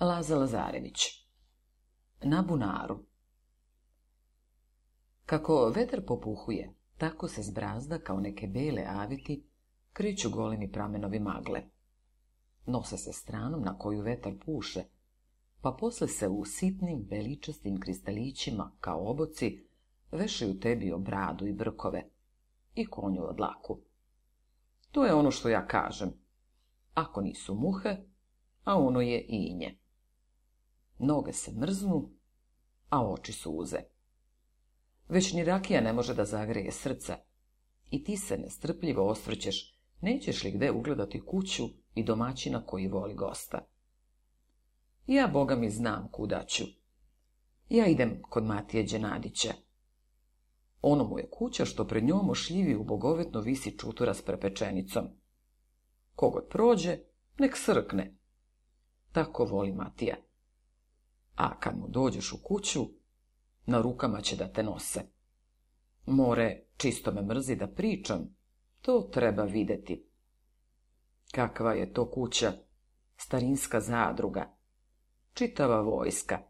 Laza Lazarević Na bunaru Kako vetar popuhuje, tako se zbrazda kao neke bele aviti kriću golemi pramenovi magle. Nose se stranom na koju vetar puše, pa posle se u sitnim, beličastim kristalićima, kao oboci, vešaju tebi o bradu i brkove i konju od laku. To je ono što ja kažem. Ako nisu muhe, a ono je inje. Noge se mrznu, a oči suze. Već ni rakija ne može da zagreje srca. I ti se nestrpljivo osvrćeš, nećeš li gde ugledati kuću i domaćina koji voli gosta. Ja, boga mi, znam kuda ću. Ja idem kod Matije Đenadića. Ono mu je kuća što pred njom ošljivi u bogovetno visi čutura s prepečenicom. Kogod prođe, nek srkne. Tako voli Matija a kad mu dođeš u kuću, na rukama će da te nose. More, čisto me mrzi da pričam, to treba videti. Kakva je to kuća, starinska zadruga, čitava vojska.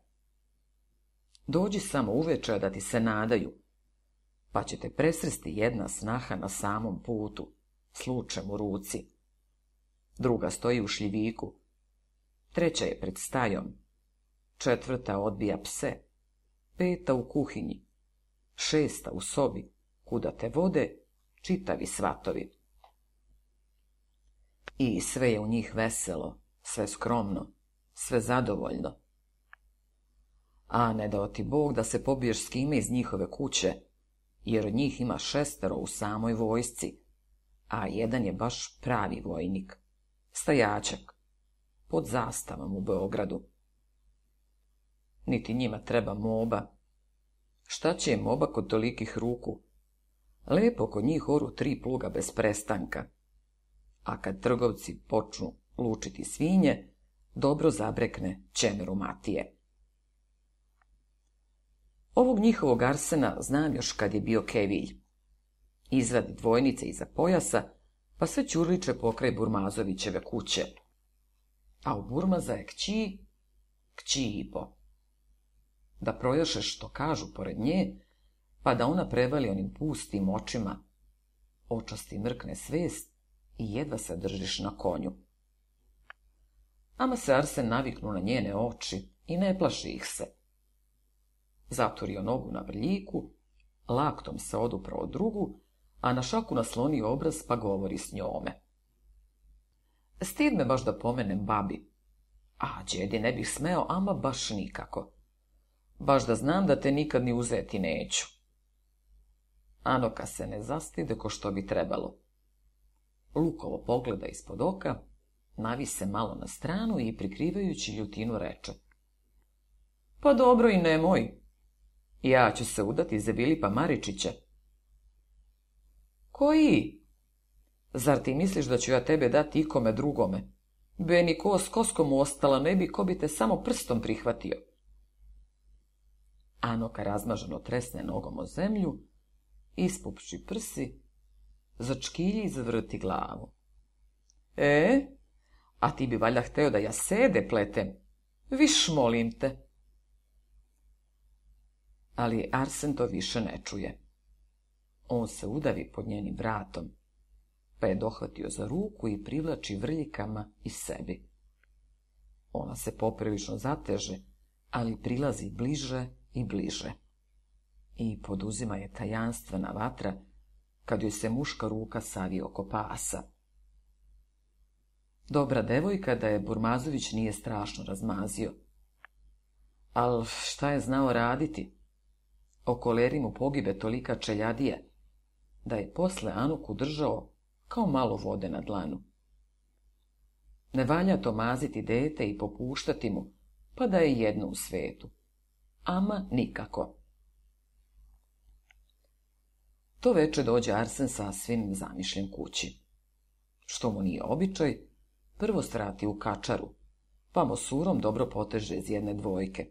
Dođi samo uveče da ti se nadaju, pa će te presresti jedna snaha na samom putu, slučem u ruci. Druga stoji u šljiviku, treća je pred stajom, četvrta odbija pse, peta u kuhinji, šesta u sobi, kuda te vode čitavi svatovi. I sve je u njih veselo, sve skromno, sve zadovoljno. A ne dao ti Bog da se pobiješ s kime iz njihove kuće, jer njih ima šestero u samoj vojsci, a jedan je baš pravi vojnik, stajačak, pod zastavom u Beogradu. Niti njima treba moba. Šta će im oba kod tolikih ruku? Lepo kod njih oru tri pluga bez prestanka. A kad trgovci počnu lučiti svinje, dobro zabrekne čemeru Matije. Ovog njihovog arsena znam još kad je bio kevilj. Izvadi dvojnice iza pojasa, pa sve ćurliče pokraj Burmazovićeve kuće. A u Burmaza je kći, kći i po da projaše što kažu pored nje, pa da ona prevali onim pustim očima. Očasti mrkne svest i jedva se držiš na konju. Ama se Arsen naviknu na njene oči i ne plaši ih se. Zaturio nogu na vrljiku, laktom se odupro od drugu, a na šaku naslonio obraz pa govori s njome. Stid me baš da pomenem babi. A, djedi, ne bih smeo, ama baš nikako baš da znam da te nikad ni uzeti neću. Anoka se ne zastide ko što bi trebalo. Lukovo pogleda ispod oka, navi se malo na stranu i prikrivajući ljutinu reče. Pa dobro i nemoj. Ja ću se udati za Bilipa Maričića. Koji? Zar ti misliš da ću ja tebe dati ikome drugome? Beni ko s koskom ostala ne bi ko bi te samo prstom prihvatio. Anoka razmaženo tresne nogom o zemlju, ispupši prsi, začkilji i zavrti glavu. E, a ti bi valjda hteo da ja sede pletem. Viš molim te. Ali Arsen to više ne čuje. On se udavi pod njenim vratom, pa je dohvatio za ruku i privlači vrljikama i sebi. Ona se poprilično zateže, ali prilazi bliže i bliže. I poduzima je tajanstvena vatra kad joj se muška ruka savi oko pasa. Dobra devojka da je Burmazović nije strašno razmazio. Al šta je znao raditi? O mu pogibe tolika čeljadija, da je posle Anuku držao kao malo vode na dlanu. Ne valja to maziti dete i popuštati mu, pa da je jedno u svetu. Ama nikako. To veče dođe Arsen sa svim zamišljen kući. Što mu nije običaj, prvo strati u kačaru, pa surom dobro poteže iz jedne dvojke.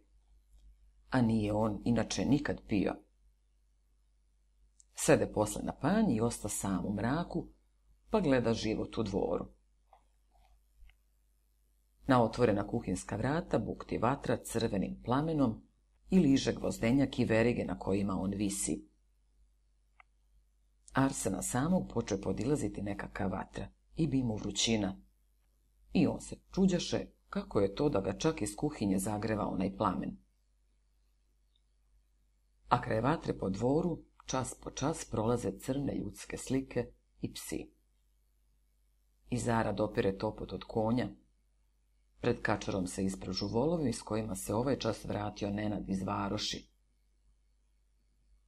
A nije on inače nikad pio. Sede posle na panji i osta sam u mraku, pa gleda život u dvoru. Na otvorena kuhinska vrata bukti vatra crvenim plamenom, i liže gvozdenjak i verige na kojima on visi. Arsena samog poče podilaziti nekakav vatra i bi mu vrućina. I on se čuđaše kako je to da ga čak iz kuhinje zagreva onaj plamen. A kraj vatre po dvoru čas po čas prolaze crne ljudske slike i psi. I zara dopire topot od konja, Pred kačarom se ispražu volovi s kojima se ovaj čas vratio Nenad iz varoši.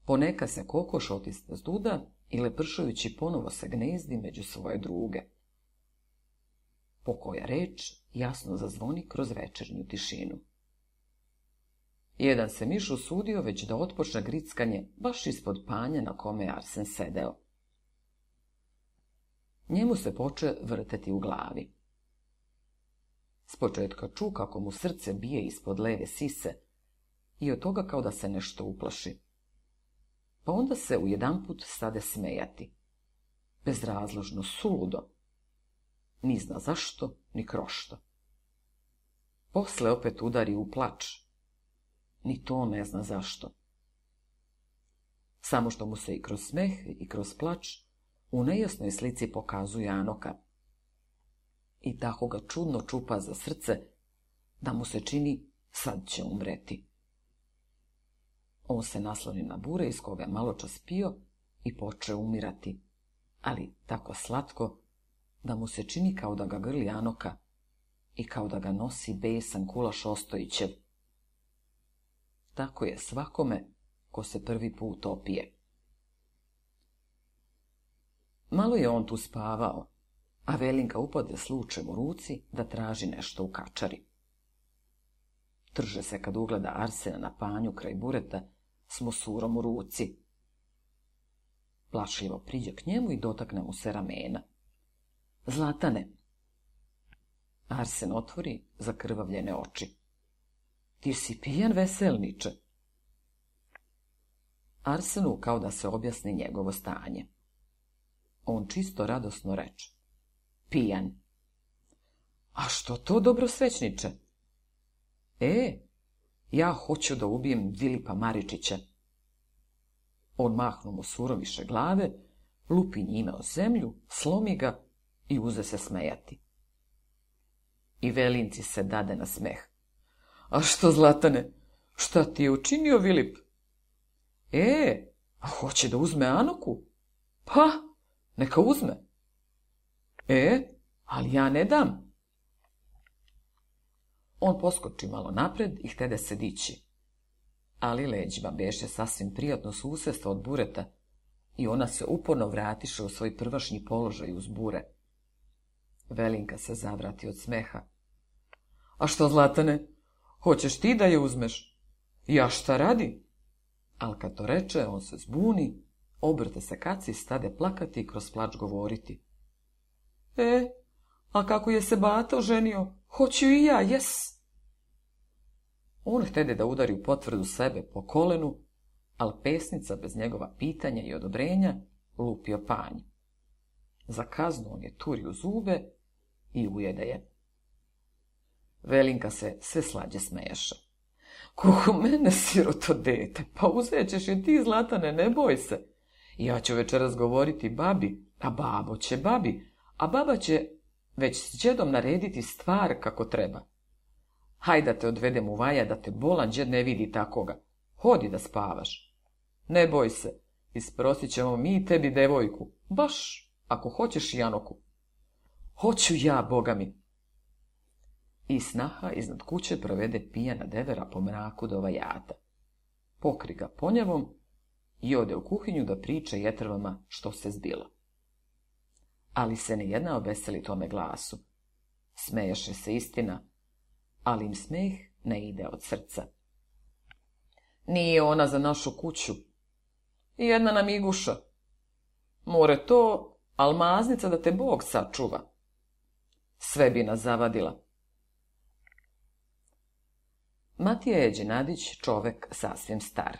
Poneka se kokoš otiste zduda i lepršujući ponovo se gnezdi među svoje druge. Po koja reč jasno zazvoni kroz večernju tišinu. Jedan se miš usudio već da otpočne grickanje baš ispod panja na kome Arsen sedeo. Njemu se poče vrteti u glavi. Spočetka ču kako mu srce bije ispod leve sise i od toga kao da se nešto uplaši. Pa onda se u jedan put stade smejati. Bezrazložno, suludo. Ni zna zašto, ni krošto. Posle opet udari u plač. Ni to ne zna zašto. Samo što mu se i kroz smeh i kroz plač u nejasnoj slici pokazuje Anoka i tako ga čudno čupa za srce, da mu se čini sad će umreti. On se nasloni na bure iz koga je malo čas pio i poče umirati, ali tako slatko da mu se čini kao da ga grli Anoka i kao da ga nosi besan kulaš Ostojićev. Tako je svakome ko se prvi put opije. Malo je on tu spavao, a Velinka ga upade s u ruci da traži nešto u kačari. Trže se kad ugleda Arsena na panju kraj bureta s musurom u ruci. Plašljivo priđe k njemu i dotakne mu se ramena. Zlatane! Arsen otvori zakrvavljene oči. Ti si pijan veselniče. Arsenu kao da se objasni njegovo stanje. On čisto radosno reče pijan. A što to, svećniče? — E, ja hoću da ubijem Dilipa Maričića. On mahnu mu suroviše glave, lupi njime o zemlju, slomi ga i uze se smejati. I Velinci se dade na smeh. A što, Zlatane, šta ti je učinio Vilip? E, a hoće da uzme Anoku? Pa, neka uzme. E, ali ja ne dam. On poskoči malo napred i htede se dići. Ali leđima beše sasvim prijatno susjedstvo od bureta i ona se uporno vratiše u svoj prvašnji položaj uz bure. Velinka se zavrati od smeha. A što, Zlatane, hoćeš ti da je uzmeš? Ja šta radi? Al kad to reče, on se zbuni, obrte se kaci, stade plakati i kroz plač govoriti. E, a kako je se Bato ženio, hoću i ja, jes. On htede da udari u potvrdu sebe po kolenu, ali pesnica bez njegova pitanja i odobrenja lupio panj. Za kaznu on je turio zube i ujede je. Velinka se sve slađe smeješe. Kako mene, siroto dete, pa uzećeš i ti, Zlatane, ne boj se. Ja ću večeras govoriti babi, a babo će babi, a baba će već s džedom narediti stvar kako treba. Hajde da te odvedem u vaja da te bolan džed ne vidi takoga. Hodi da spavaš. Ne boj se, isprosit ćemo mi tebi devojku, baš ako hoćeš Janoku. Hoću ja, boga mi. I snaha iznad kuće provede pijana devera po mraku do vajata. Pokri ga ponjevom i ode u kuhinju da priče jetrvama što se zbilo ali se ne jedna obeseli tome glasu. Smeješe se istina, ali im smeh ne ide od srca. Nije ona za našu kuću. I jedna nam iguša. More to, almaznica da te Bog sačuva. Sve bi nas zavadila. Matija Eđinadić, čovjek čovek sasvim star.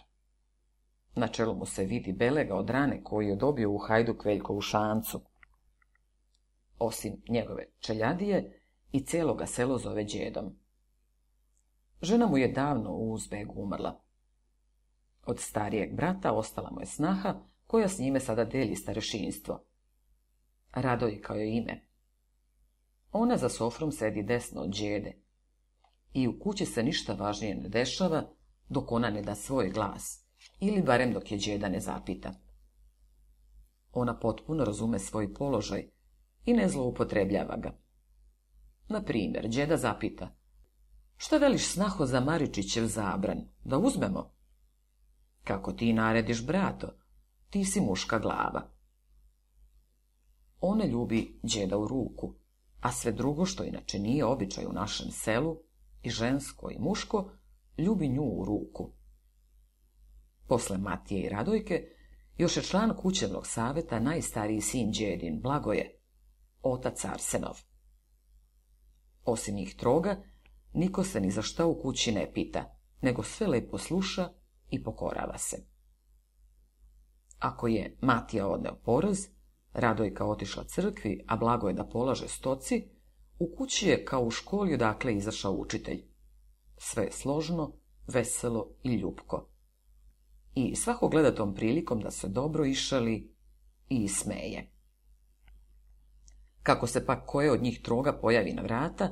Na čelu mu se vidi belega od rane koji je dobio u Hajduk u šancu. Osim njegove čeljadije, i cijelo ga selo zove džedom. Žena mu je davno u uzbeg umrla. Od starijeg brata ostala mu je snaha, koja s njime sada deli starešinstvo. Rado je ime. Ona za sofrom sedi desno od džede. I u kući se ništa važnije ne dešava, dok ona ne da svoj glas, ili barem dok je džeda ne zapita. Ona potpuno razume svoj položaj i ne zloupotrebljava ga. Na primjer, džeda zapita, šta veliš snaho za Maričićev zabran, da uzmemo? Kako ti narediš, brato, ti si muška glava. One ljubi džeda u ruku, a sve drugo što inače nije običaj u našem selu, i žensko i muško, ljubi nju u ruku. Posle Matije i Radojke, još je član kućevnog saveta najstariji sin Đedin, Blagoje, otac Arsenov. Osim njih troga, niko se ni za šta u kući ne pita, nego sve lepo sluša i pokorava se. Ako je Matija odneo porez, Radojka otišla crkvi, a blago je da polaže stoci, u kući je kao u školi odakle izašao učitelj. Sve je složno, veselo i ljubko. I svako gleda tom prilikom da se dobro išali i smeje. Kako se pak koje od njih troga pojavi na vrata,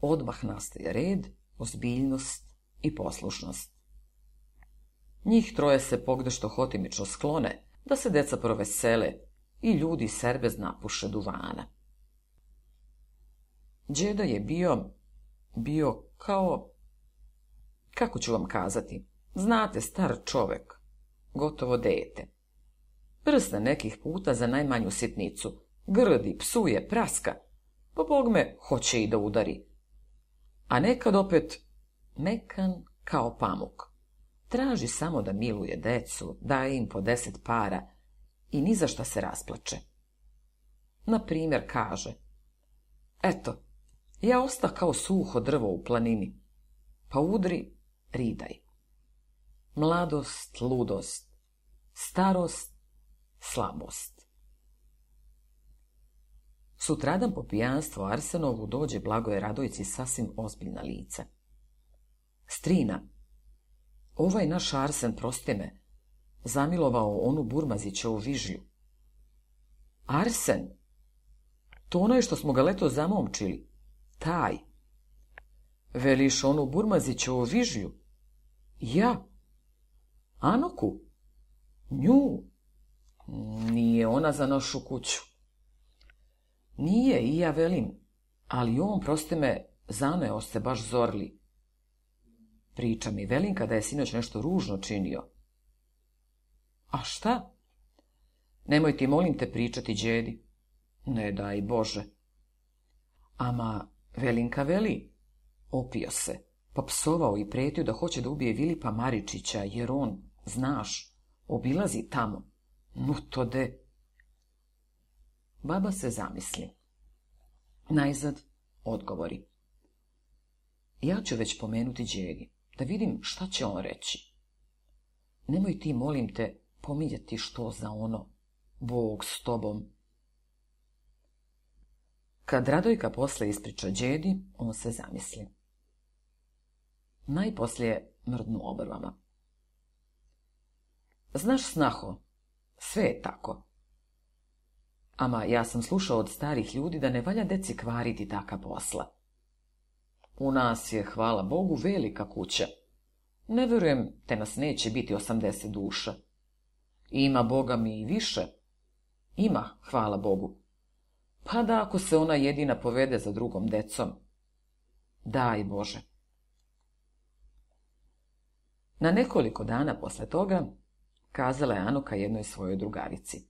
odmah nastaje red, ozbiljnost i poslušnost. Njih troje se pogdešto hotimično sklone, da se deca provesele i ljudi serbe napuše duvana. Đeda je bio, bio kao, kako ću vam kazati, znate star čovek, gotovo dete. Prsne nekih puta za najmanju sitnicu, grdi, psuje, praska, pa Bog me hoće i da udari. A nekad opet mekan kao pamuk. Traži samo da miluje decu, daje im po deset para i ni za šta se rasplače. Na primjer kaže, eto, ja osta kao suho drvo u planini, pa udri, ridaj. Mladost, ludost, starost, slabost. Sutradan po pijanstvu Arsenovu dođe Blagoje Radojci sasvim ozbiljna lica. Strina, ovaj naš Arsen, prosti me, zamilovao onu u vižlju. Arsen, to ono je što smo ga leto zamomčili, taj. Veliš onu u vižlju? Ja. Anoku? Nju? Nije ona za našu kuću. Nije, i ja velim, ali on, proste me, zameo se baš zorli. Priča mi Velinka da je sinoć nešto ružno činio. A šta? Nemoj ti, molim te, pričati, djedi. Ne daj Bože. Ama Velinka veli, opio se, pa psovao i pretio da hoće da ubije Vilipa Maričića, jer on, znaš, obilazi tamo. No to de, Baba se zamisli. Najzad odgovori. Ja ću već pomenuti djegi, da vidim šta će on reći. Nemoj ti, molim te, pominjati što za ono. Bog s tobom. Kad Radojka posle ispriča Đedi, on se zamisli. Najposlije mrdnu obrvama. Znaš, snaho, sve je tako. Ama ja sam slušao od starih ljudi da ne valja deci kvariti taka posla. U nas je, hvala Bogu, velika kuća. Ne verujem, te nas neće biti osamdeset duša. Ima Boga mi i više. Ima, hvala Bogu. Pa da ako se ona jedina povede za drugom decom. Daj Bože. Na nekoliko dana posle toga kazala je Anuka jednoj svojoj drugarici.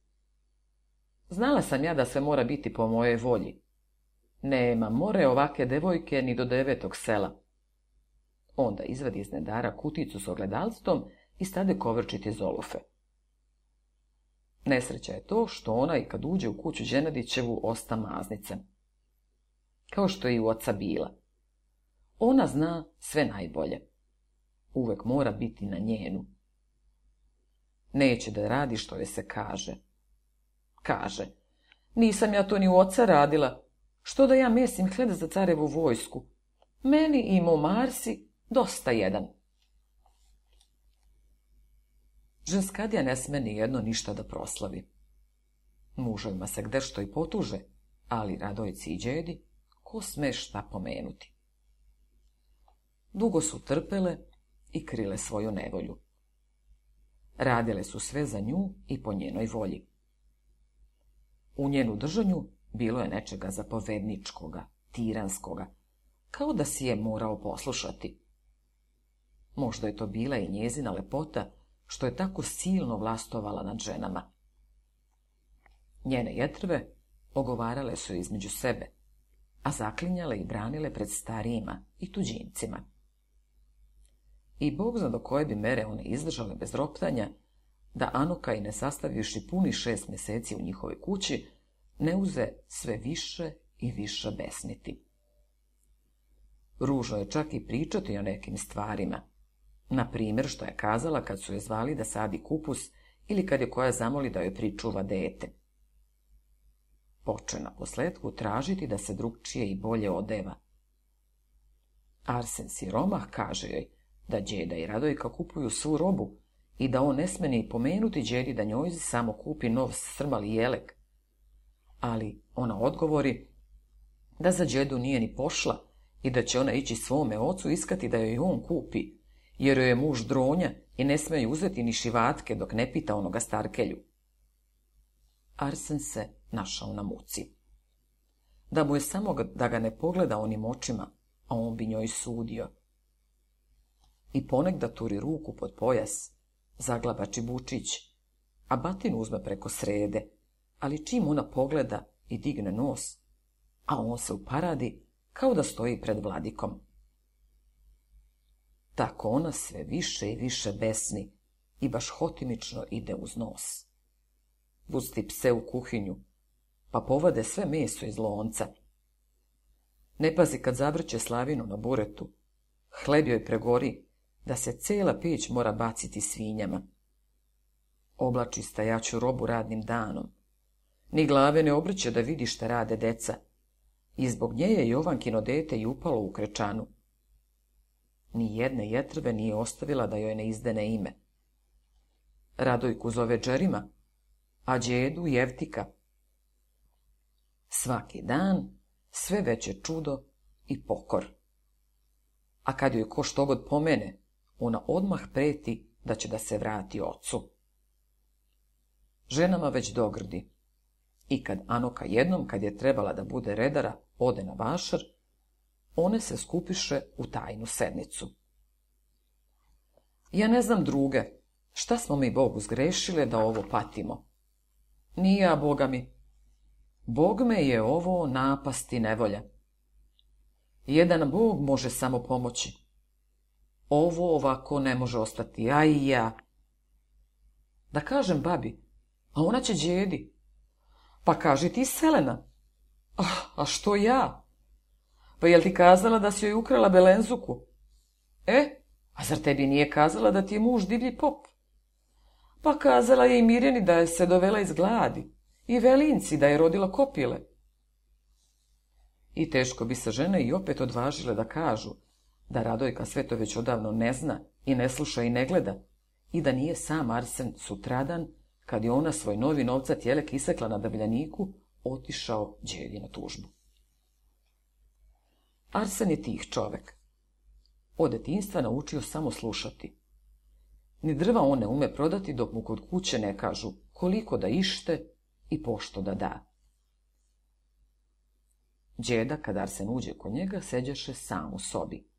Znala sam ja da sve mora biti po moje volji. Nema more ovake devojke ni do devetog sela. Onda izvadi iz nedara kuticu s ogledalstvom i stade kovrčiti zolofe. Nesreća je to što ona i kad uđe u kuću Ženadićevu osta maznice. Kao što je i u oca bila. Ona zna sve najbolje. Uvek mora biti na njenu. Neće da radi što je se kaže Kaže, nisam ja to ni u oca radila. Što da ja mesim hleda za carevu vojsku? Meni i mu Marsi dosta jedan. Ženskadija ne sme nijedno ništa da proslavi. Mužovima se gde što i potuže, ali Radojci i džedi, ko sme šta pomenuti? Dugo su trpele i krile svoju nevolju. Radile su sve za nju i po njenoj volji. U njenu držanju bilo je nečega zapovedničkoga, tiranskoga, kao da si je morao poslušati. Možda je to bila i njezina lepota, što je tako silno vlastovala nad ženama. Njene jetrve ogovarale su između sebe, a zaklinjale i branile pred starijima i tuđincima. I Bog zna do koje bi mere one izdržale bez roptanja da Anokaj ne sastavivši puni šest mjeseci u njihovoj kući, ne uze sve više i više besniti. Ružo je čak i pričati o nekim stvarima. Na primjer što je kazala kad su je zvali da sadi kupus ili kad je koja zamoli da joj pričuva dete. Poče na posledku tražiti da se drugčije i bolje odeva. Arsen Siromah kaže joj da djeda i Radojka kupuju svu robu, i da on ne sme ni pomenuti Đeri da njoj samo kupi nov srmali jelek. Ali ona odgovori da za Đedu nije ni pošla i da će ona ići svome ocu iskati da joj on kupi, jer joj je muž dronja i ne smeju uzeti ni šivatke dok ne pita onoga starkelju. Arsen se našao na muci. Da mu je samo da ga ne pogleda onim očima, a on bi njoj sudio. I ponegda turi ruku pod pojas, Zaglabači bučić, a batinu uzme preko srede, ali čim ona pogleda i digne nos, a on se uparadi kao da stoji pred vladikom. Tako ona sve više i više besni i baš hotimično ide uz nos. Pusti pse u kuhinju, pa povade sve meso iz lonca. Ne pazi kad zavrće slavinu na buretu, hleb joj pregori, da se cela peć mora baciti svinjama. Oblači stajaću robu radnim danom. Ni glave ne obriće da vidi šta rade deca. I zbog nje je Jovankino dete i upalo u krečanu. Ni jedne jetrve nije ostavila da joj ne izdene ime. Radojku zove Džerima, a džedu Jevtika. Svaki dan sve veće čudo i pokor. A kad joj ko što god pomene, ona odmah preti da će da se vrati ocu. Ženama već dogrdi. I kad Anoka jednom, kad je trebala da bude redara, ode na vašar, one se skupiše u tajnu sednicu. Ja ne znam druge, šta smo mi Bogu zgrešile da ovo patimo? Nije, a Boga mi. Bog me je ovo napasti nevolja. Jedan Bog može samo pomoći. Ovo ovako ne može ostati, a i ja. Da kažem babi, a ona će djedi. Pa kaži ti Selena. Ah, a što ja? Pa jel ti kazala da si joj ukrala belenzuku? E, a zar tebi nije kazala da ti je muž divlji pop? Pa kazala je i Mirjani da je se dovela iz gladi i Velinci da je rodila kopile. I teško bi se žene i opet odvažile da kažu da Radojka sve to već odavno ne zna i ne sluša i ne gleda i da nije sam Arsen sutradan, kad je ona svoj novi novca tijelek isekla na dabljaniku, otišao džedi na tužbu. Arsen je tih čovek. Od detinstva naučio samo slušati. Ni drva on ne ume prodati dok mu kod kuće ne kažu koliko da ište i pošto da da. Đeda, kad Arsen uđe kod njega, seđaše sam u sobi.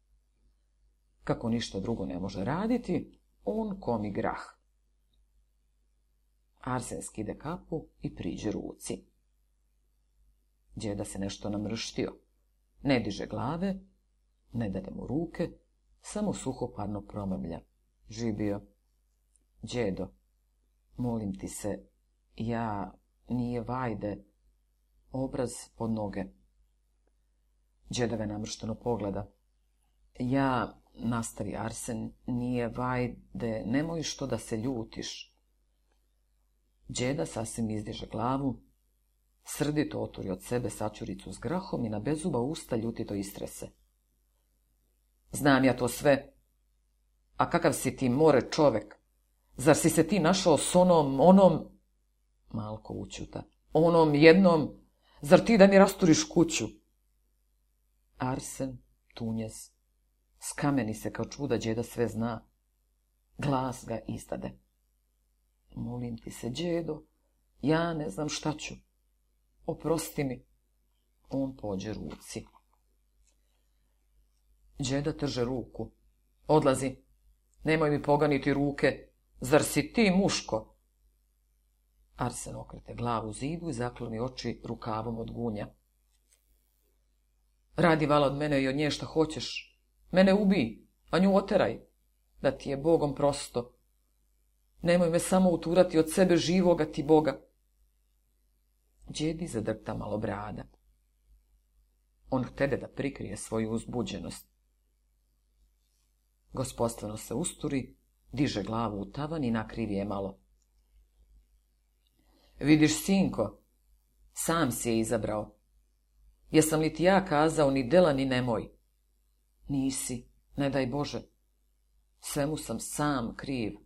Kako ništa drugo ne može raditi, on komi grah. Arsen skide kapu i priđe ruci. Djeda se nešto namrštio. Ne diže glave, ne dade mu ruke, samo suhoparno promemlja Žibio. Djedo, molim ti se, ja nije vajde, obraz pod noge. đedove namršteno pogleda. Ja Nastavi Arsen, nije vajde, nemoj što da se ljutiš. Đeda sasvim izdiže glavu, srdito oturi od sebe sačuricu s grahom i na bezuba usta ljutito istrese. Znam ja to sve. A kakav si ti more čovek? Zar si se ti našao s onom, onom... Malko učuta. Onom jednom... Zar ti da mi rasturiš kuću? Arsen, tunjez. Skameni se kao čuda djeda sve zna. Glas ga izdade. Molim ti se, džedo, ja ne znam šta ću. Oprosti mi. On pođe ruci. Džeda trže ruku. Odlazi. Nemoj mi poganiti ruke. Zar si ti muško? Arsen okrete glavu u zidu i zakloni oči rukavom od gunja. Radi vala od mene i od nje šta hoćeš. Mene ubi, a nju oteraj, da ti je Bogom prosto. Nemoj me samo uturati od sebe živoga ti Boga. Đedi zadrta malo brada. On htede da prikrije svoju uzbuđenost. Gospodstveno se usturi, diže glavu u tavan i nakrivi je malo. Vidiš, sinko, sam si je izabrao. Jesam li ti ja kazao ni dela ni nemoj? Nisi, ne daj Bože. Svemu sam sam kriv.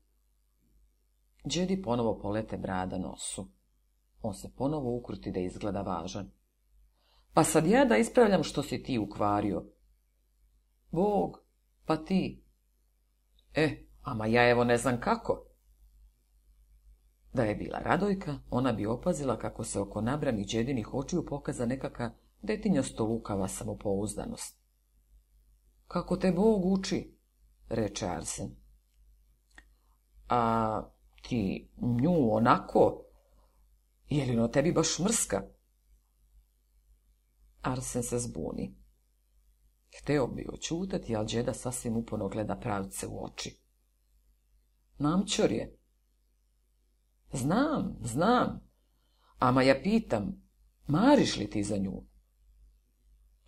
Džedi ponovo polete brada nosu. On se ponovo ukruti da izgleda važan. Pa sad ja da ispravljam što si ti ukvario. Bog, pa ti. E, ama ja evo ne znam kako. Da je bila Radojka, ona bi opazila kako se oko nabranih džedinih očiju pokaza nekaka detinjasto lukava samopouzdanost. Kako te Bog uči, reče Arsen. A ti nju onako, je li no tebi baš mrska? Arsen se zbuni. Hteo bi očutati, ali džeda sasvim upono gleda pravce u oči. Namčor je. Znam, znam. Ama ja pitam, mariš li ti za nju?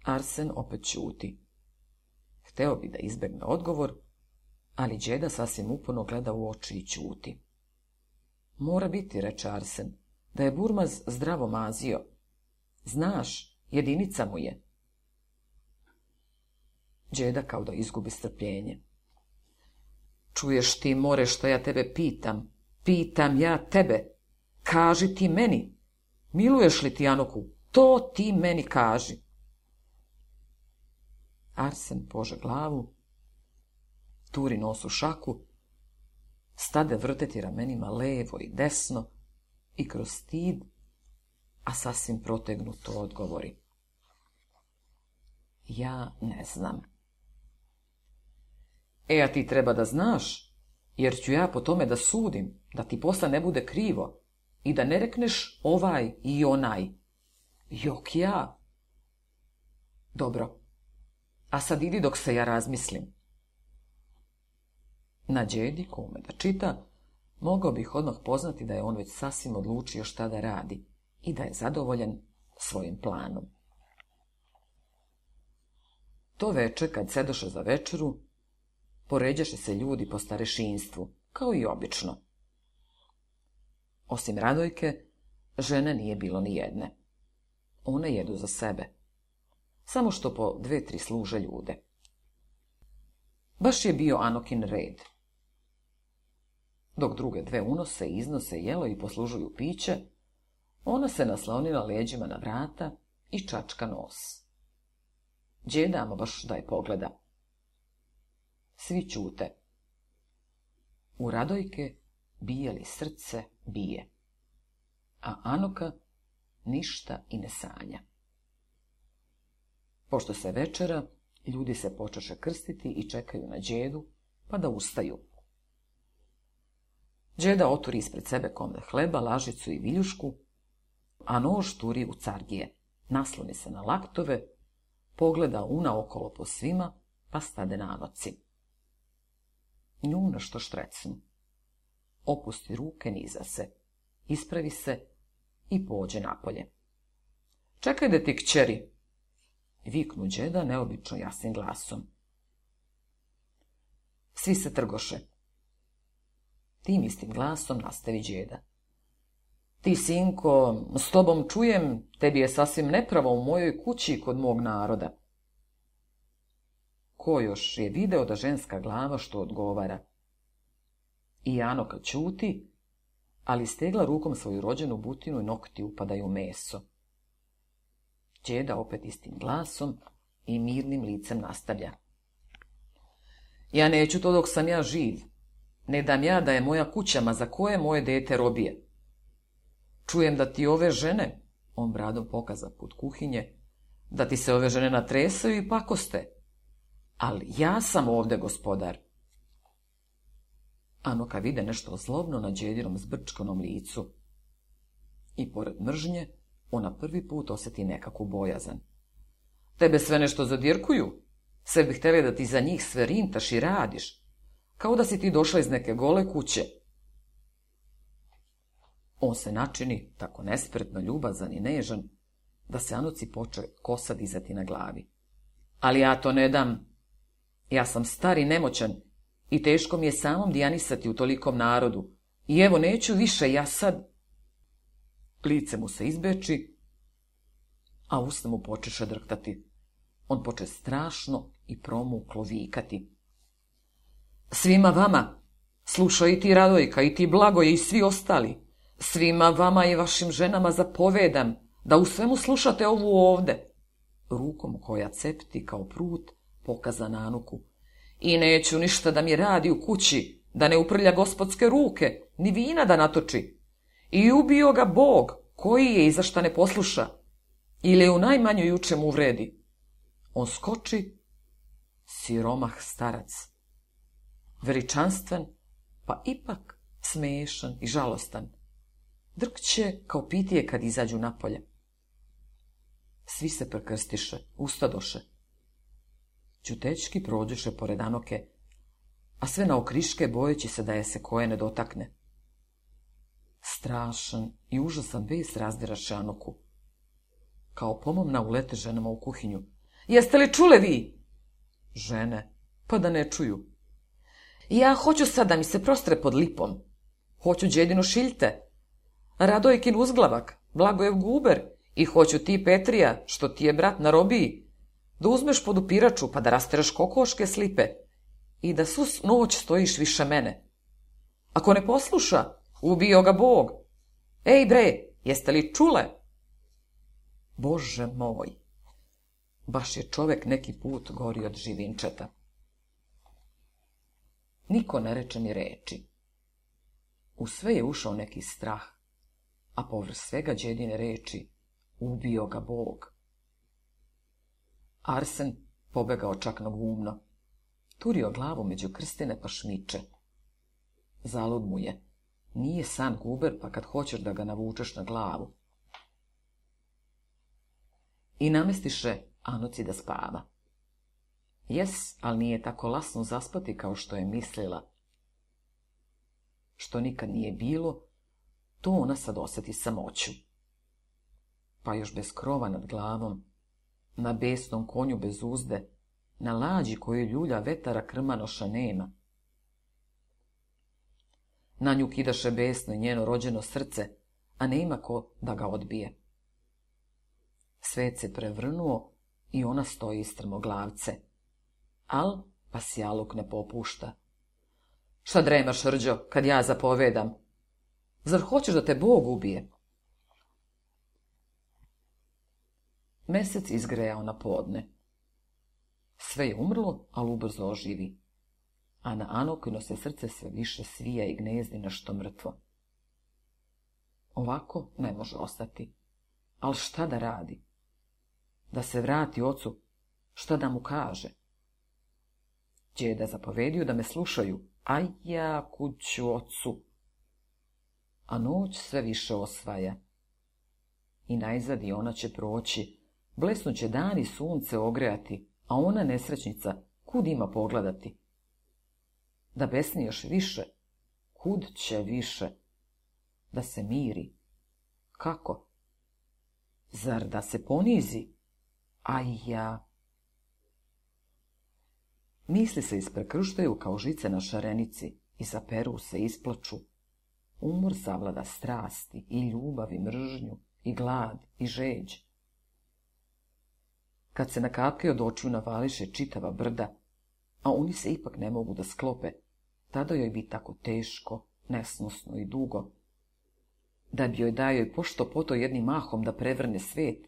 Arsen opet čuti. Hteo bi da izbegne odgovor, ali Đeda sasvim upuno gleda u oči i ćuti. Mora biti, reče da je Burmaz zdravo mazio. Znaš, jedinica mu je. Đeda kao da izgubi strpljenje. Čuješ ti, more, što ja tebe pitam. Pitam ja tebe. Kaži ti meni. Miluješ li ti, Anoku? To ti meni kaži. Arsen pože glavu, turi nos u šaku, stade vrteti ramenima levo i desno i kroz stid, a sasvim protegnuto odgovori. Ja ne znam. E, a ti treba da znaš, jer ću ja po tome da sudim, da ti posla ne bude krivo i da ne rekneš ovaj i onaj. Jok ja. Dobro, a sad idi dok se ja razmislim. Na džedi ko da čita, mogao bih odmah poznati da je on već sasvim odlučio šta da radi i da je zadovoljan svojim planom. To večer, kad sedoše za večeru, poređaše se ljudi po starešinstvu, kao i obično. Osim Radojke, žene nije bilo ni jedne. One jedu za sebe samo što po dve, tri služe ljude. Baš je bio Anokin red. Dok druge dve unose, iznose jelo i poslužuju piće, ona se naslonila leđima na vrata i čačka nos. Djedamo baš da je pogleda. Svi čute. U radojke bijeli srce bije, a Anoka ništa i ne sanja. Pošto se večera, ljudi se počeše krstiti i čekaju na džedu, pa da ustaju. Džeda oturi ispred sebe komde hleba, lažicu i viljušku, a nož turi u cargije. Nasloni se na laktove, pogleda una okolo po svima, pa stade na noci. Nju što štrecnu. Opusti ruke niza se, ispravi se i pođe napolje. Čekaj da ti kćeri, viknu džeda neobično jasnim glasom. Svi se trgoše. Tim istim glasom nastavi džeda. Ti, sinko, s tobom čujem, tebi je sasvim nepravo u mojoj kući kod mog naroda. Ko još je video da ženska glava što odgovara? I Janoka čuti, ali stegla rukom svoju rođenu butinu i nokti upadaju u meso. Čeda opet istim glasom i mirnim licem nastavlja. Ja neću to dok sam ja živ. Ne dam ja da je moja kućama za koje moje dete robije. Čujem da ti ove žene, on bradom pokaza put kuhinje, da ti se ove žene natresaju i pakoste. Ali ja sam ovde gospodar. Anoka vide nešto zlobno na džedirom zbrčkonom licu. I pored mržnje ona prvi put osjeti nekakvu bojazan. Tebe sve nešto zadirkuju? Sve bih tebe da ti za njih sve rintaš i radiš. Kao da si ti došla iz neke gole kuće. On se načini, tako nespretno ljubazan i nežan, da se Anuci poče kosa dizati na glavi. Ali ja to ne dam. Ja sam star i nemoćan i teško mi je samom dijanisati u tolikom narodu. I evo neću više, ja sad... Lice mu se izbeči, a usta mu počeše drktati. On poče strašno i promuklo vikati. Svima vama, slušaj i ti Radojka, i ti Blagoje i svi ostali, svima vama i vašim ženama zapovedam da u svemu slušate ovu ovde. Rukom koja cepti kao prut pokaza Nanuku. I neću ništa da mi radi u kući, da ne uprlja gospodske ruke, ni vina da natoči, i ubio ga Bog, koji je i ne posluša, ili u najmanjoj mu vredi. On skoči, siromah starac. veričanstven, pa ipak smešan i žalostan. Drkće kao pitije kad izađu napolje. Svi se prekrstiše, ustadoše. Ćutečki prođeše pored Anoke, a sve na okriške bojeći se da je se koje ne dotakne. Strašan i užasan bes razdira šanoku. Kao pomomna ulete ženama u kuhinju. Jeste li čule vi? Žene, pa da ne čuju. Ja hoću sada mi se prostre pod lipom. Hoću djedinu šiljte. Radojkin uzglavak, Blagojev guber i hoću ti Petrija, što ti je brat na robiji, da uzmeš pod upiraču pa da rastereš kokoške slipe i da sus noć stojiš više mene. Ako ne posluša, Ubio ga Bog. Ej bre, jeste li čule? Bože moj, baš je čovjek neki put gori od živinčeta. Niko ne reče ni reči. U sve je ušao neki strah, a povr svega djedine reči, ubio ga Bog. Arsen pobegao čak gumno Turio glavu među krstine pa šmiče. Zalud mu je. Nije san guber, pa kad hoćeš da ga navučeš na glavu. I namestiše Anuci da spava. Jes, ali nije tako lasno zaspati kao što je mislila. Što nikad nije bilo, to ona sad osjeti samoću. Pa još bez krova nad glavom, na besnom konju bez uzde, na lađi koju ljulja vetara krmanoša nema, na nju kidaše besno i njeno rođeno srce, a ne ima ko da ga odbije. Svet se prevrnuo i ona stoji glavce. Al pasijaluk ne popušta. Šta dremaš, Rđo, kad ja zapovedam? Zar hoćeš da te Bog ubije? Mesec izgrejao na podne. Sve je umrlo, ali ubrzo oživi a na Anokino se srce sve više svija i gnezdi na što mrtvo. Ovako ne može ostati. Al šta da radi? Da se vrati ocu, šta da mu kaže? da zapovedio da me slušaju, a ja kuću ocu. A noć sve više osvaja. I najzad ona će proći, blesnut će dan i sunce ogrejati, a ona nesrećnica kud ima pogledati? da besni još više. Kud će više? Da se miri. Kako? Zar da se ponizi? A ja... Misli se isprekrštaju kao žice na šarenici i peru se isplaču. Umor savlada strasti i ljubav i mržnju i glad i žeđ. Kad se na kapke od očiju navališe čitava brda, a oni se ipak ne mogu da sklope, tada joj bi tako teško, nesnosno i dugo. Da bi joj dao i pošto poto jednim mahom da prevrne svet,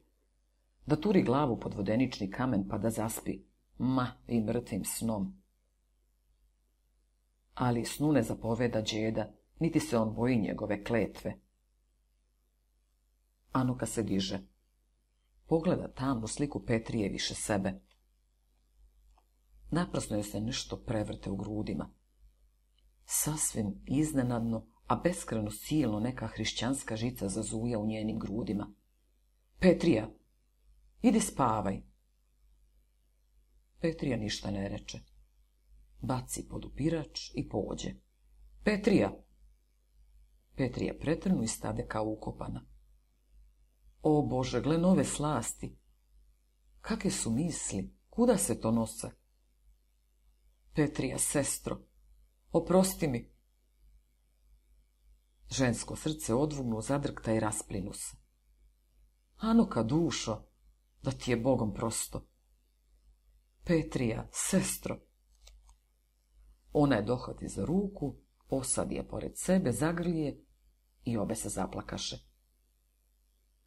da turi glavu pod vodenični kamen pa da zaspi, ma i mrtvim snom. Ali snu ne zapoveda džeda, niti se on boji njegove kletve. Anuka se diže. Pogleda tamo sliku Petrije više sebe. Naprasno joj se nešto prevrte u grudima. Sasvim iznenadno, a beskreno silno neka hrišćanska žica zazuja u njenim grudima. Petrija, idi spavaj. Petrija ništa ne reče. Baci podupirač i pođe. Petrija! Petrija pretrnu i stade kao ukopana. O Bože, gle nove slasti! Kake su misli? Kuda se to nose? Petrija, sestro, Oprosti mi. Žensko srce odvugno zadrkta i rasplinu se. kad dušo, da ti je Bogom prosto. Petrija, sestro. Ona je dohvati za ruku, posadi je pored sebe, zagrlije i obe se zaplakaše.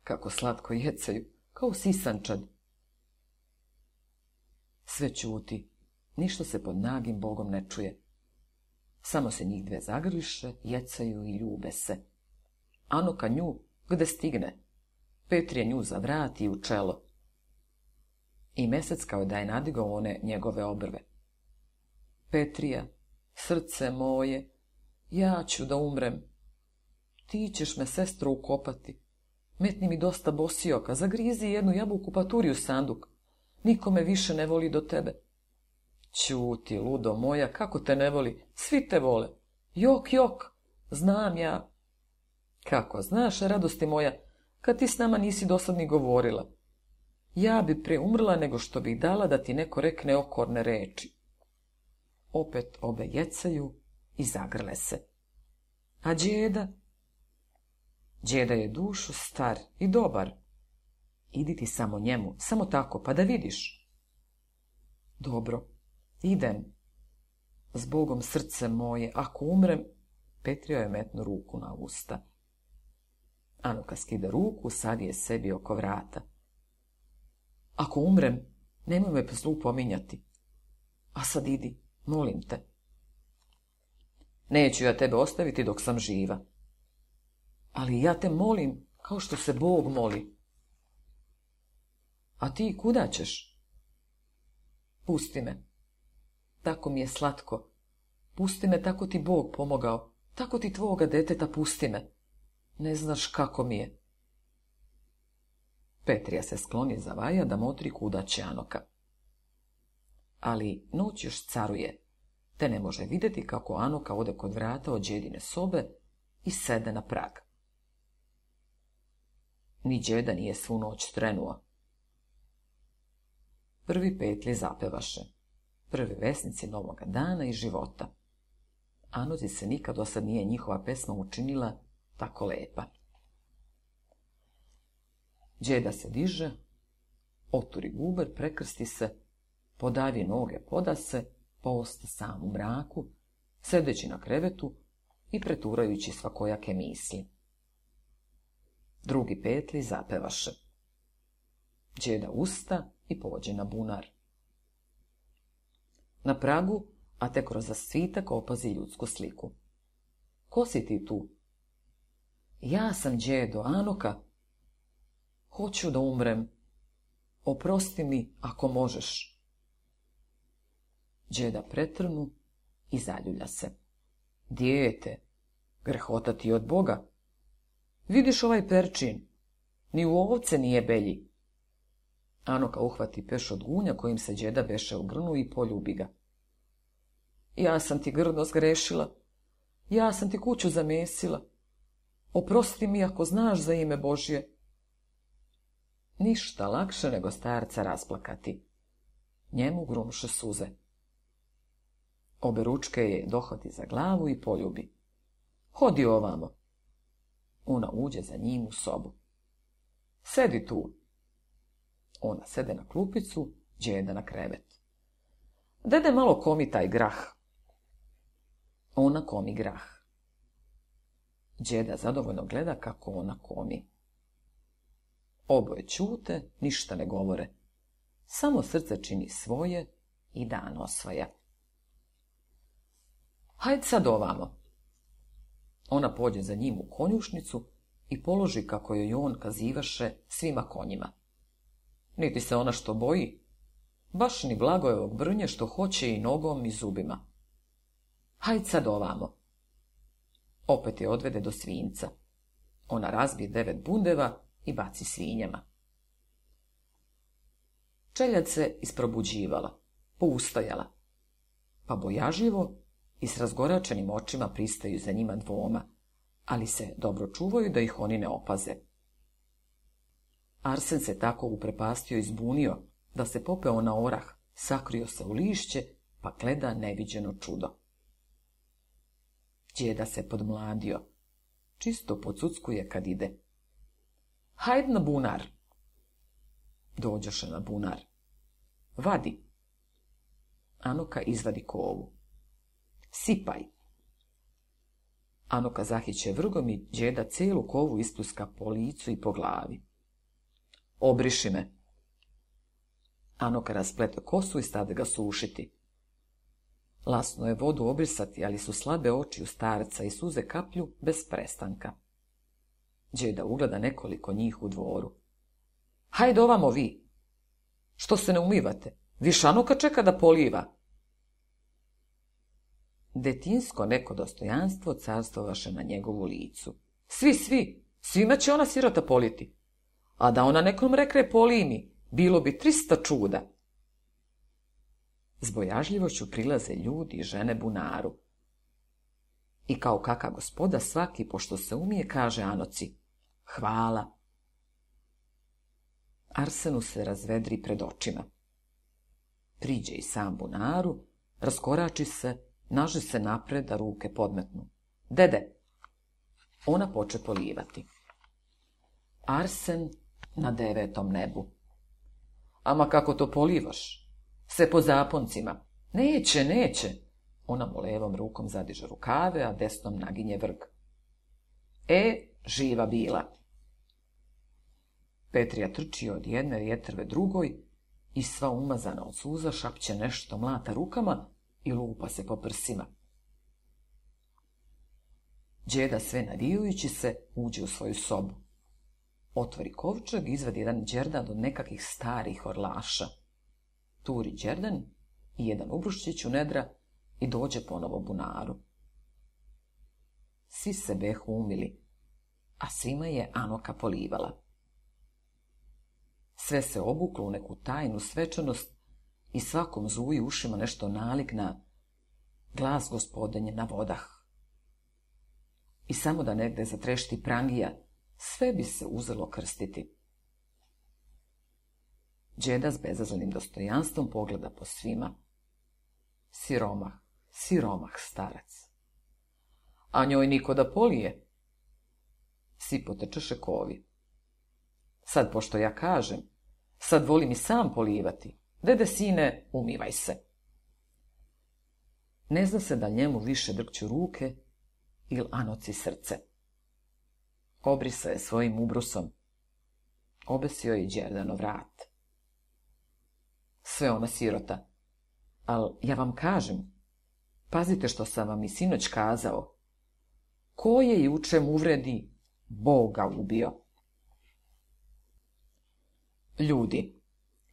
Kako slatko jecaju, kao sisančad. Sve čuti, ništa se pod nagim Bogom ne čuje. Samo se njih dve zagrliše, jecaju i ljube se. ka nju gde stigne. Petrija nju zavrati u čelo. I mesec kao da je nadigao one njegove obrve. Petrija, srce moje, ja ću da umrem. Ti ćeš me, sestro, ukopati. Metni mi dosta bosioka, zagrizi jednu jabuku pa turi u sanduk. Nikome više ne voli do tebe. Čuti, ludo moja, kako te ne voli? Svi te vole. Jok, jok, znam ja. Kako, znaš, radosti moja, kad ti s nama nisi dosad ni govorila. Ja bi preumrla nego što bih dala da ti neko rekne okorne reči. Opet obe jecaju i zagrle se. A djeda? Djeda je dušu star i dobar. Idi ti samo njemu, samo tako, pa da vidiš. Dobro, idem zbogom Bogom srce moje, ako umrem, Petrio je metnu ruku na usta. Anuka skida ruku, sad je sebi oko vrata. Ako umrem, nemoj me po zlu pominjati. A sad idi, molim te. Neću ja tebe ostaviti dok sam živa. Ali ja te molim kao što se Bog moli. A ti kuda ćeš? Pusti me. Tako mi je slatko. Pusti me, tako ti Bog pomogao. Tako ti tvoga deteta pusti me. Ne znaš kako mi je. Petrija se skloni za vaja da motri kuda će Anoka. Ali noć još caruje, te ne može vidjeti kako Anoka ode kod vrata od džedine sobe i sede na prag. Ni džeda nije svu noć trenuo. Prvi petlje zapevaše prvi vesnici novoga dana i života. Anuti se nikad do nije njihova pesma učinila tako lepa. Džeda se diže, oturi guber, prekrsti se, podavi noge, poda se, posta sam u mraku, sedeći na krevetu i preturajući svakojake misli. Drugi petli zapevaše. Đeda usta i pođe na bunar. Na pragu, a te kroz svitak opazi ljudsku sliku. Ko si ti tu? Ja sam džedo, Anoka. Hoću da umrem. Oprosti mi ako možeš. Džeda pretrnu i zaljulja se. Dijete, grehota ti od Boga. Vidiš ovaj perčin, ni u ovce nije belji. Anoka uhvati peš od gunja kojim se džeda veše u grnu i poljubi ga. Ja sam ti grdno zgrešila. Ja sam ti kuću zamesila. Oprosti mi ako znaš za ime Božje. Ništa lakše nego starca rasplakati. Njemu grumše suze. Obe je dohodi za glavu i poljubi. Hodi ovamo. Ona uđe za njim u sobu. Sedi tu. Ona sede na klupicu, djeda na krevet. Dede malo komi taj grah. Ona komi grah. Đeda zadovoljno gleda kako ona komi. Oboje čute, ništa ne govore. Samo srce čini svoje i dan osvaja. Hajde sad ovamo. Ona pođe za njim u konjušnicu i položi kako joj on kazivaše svima konjima. Niti se ona što boji, baš ni blagojevog brnje što hoće i nogom i zubima. Hajde sad ovamo. Opet je odvede do svinca. Ona razbije devet bundeva i baci svinjama. Čeljad se isprobuđivala, poustajala, pa bojaživo i s razgoračenim očima pristaju za njima dvoma, ali se dobro čuvaju da ih oni ne opaze. Arsen se tako uprepastio i zbunio, da se popeo na orah, sakrio se u lišće, pa gleda neviđeno čudo. Djeda se podmladio. Čisto pocuckuje kad ide. Hajd na bunar. Dođoše na bunar. Vadi. Anoka izvadi kovu. Sipaj. Anoka zahiće vrgom i djeda cijelu kovu ispuska po licu i po glavi. Obriši me. Anoka rasplete kosu i stade ga sušiti. Lasno je vodu obrisati, ali su slabe oči u starca i suze kaplju bez prestanka. da ugleda nekoliko njih u dvoru. Hajde ovamo vi! Što se ne umivate? Višanuka čeka da poliva. Detinsko neko dostojanstvo carstovaše na njegovu licu. Svi, svi, svima će ona sirota politi. A da ona nekom rekre polini bilo bi trista čuda. S bojažljivošću prilaze ljudi i žene bunaru. I kao kaka gospoda svaki, pošto se umije, kaže Anoci, hvala. Arsenu se razvedri pred očima. Priđe i sam bunaru, raskorači se, naže se napred da ruke podmetnu. Dede, ona poče polivati. Arsen na devetom nebu. Ama kako to polivaš? se po zaponcima. Neće, neće. Ona mu levom rukom zadiže rukave, a desnom naginje vrg. E, živa bila. Petrija trči od jedne vjetrve drugoj i sva umazana od suza šapće nešto mlata rukama i lupa se po prsima. Đeda sve navijujući se uđe u svoju sobu. Otvori kovčeg i izvadi jedan džerdan od nekakvih starih orlaša turi Đerdan i jedan ubruščić u nedra i dođe ponovo bunaru. Svi se behu umili, a svima je Anoka polivala. Sve se obuklo u neku tajnu svečanost i svakom zuji ušima nešto nalik na glas gospodanje na vodah. I samo da negde zatrešti prangija, sve bi se uzelo krstiti. Džeda s bezazlenim dostojanstvom pogleda po svima. Siromah, siromah starac. A njoj niko da polije. Svi potrčeše kovi. Sad, pošto ja kažem, sad volim i sam polivati. Dede sine, umivaj se. Ne zna se da njemu više drkću ruke ili anoci srce. Obrisa je svojim ubrusom. Obesio je Džerdano vrat sve ona sirota. Al ja vam kažem, pazite što sam vam i sinoć kazao. Ko je jučem uvredi Boga ubio? Ljudi,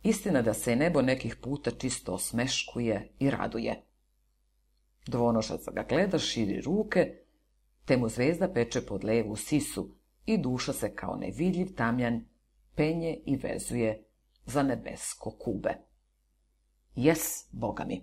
istina da se nebo nekih puta čisto osmeškuje i raduje. Dvonošac ga gleda, širi ruke, te mu zvezda peče pod levu sisu i duša se kao nevidljiv tamjan penje i vezuje za nebesko kube. Jes, Bogami!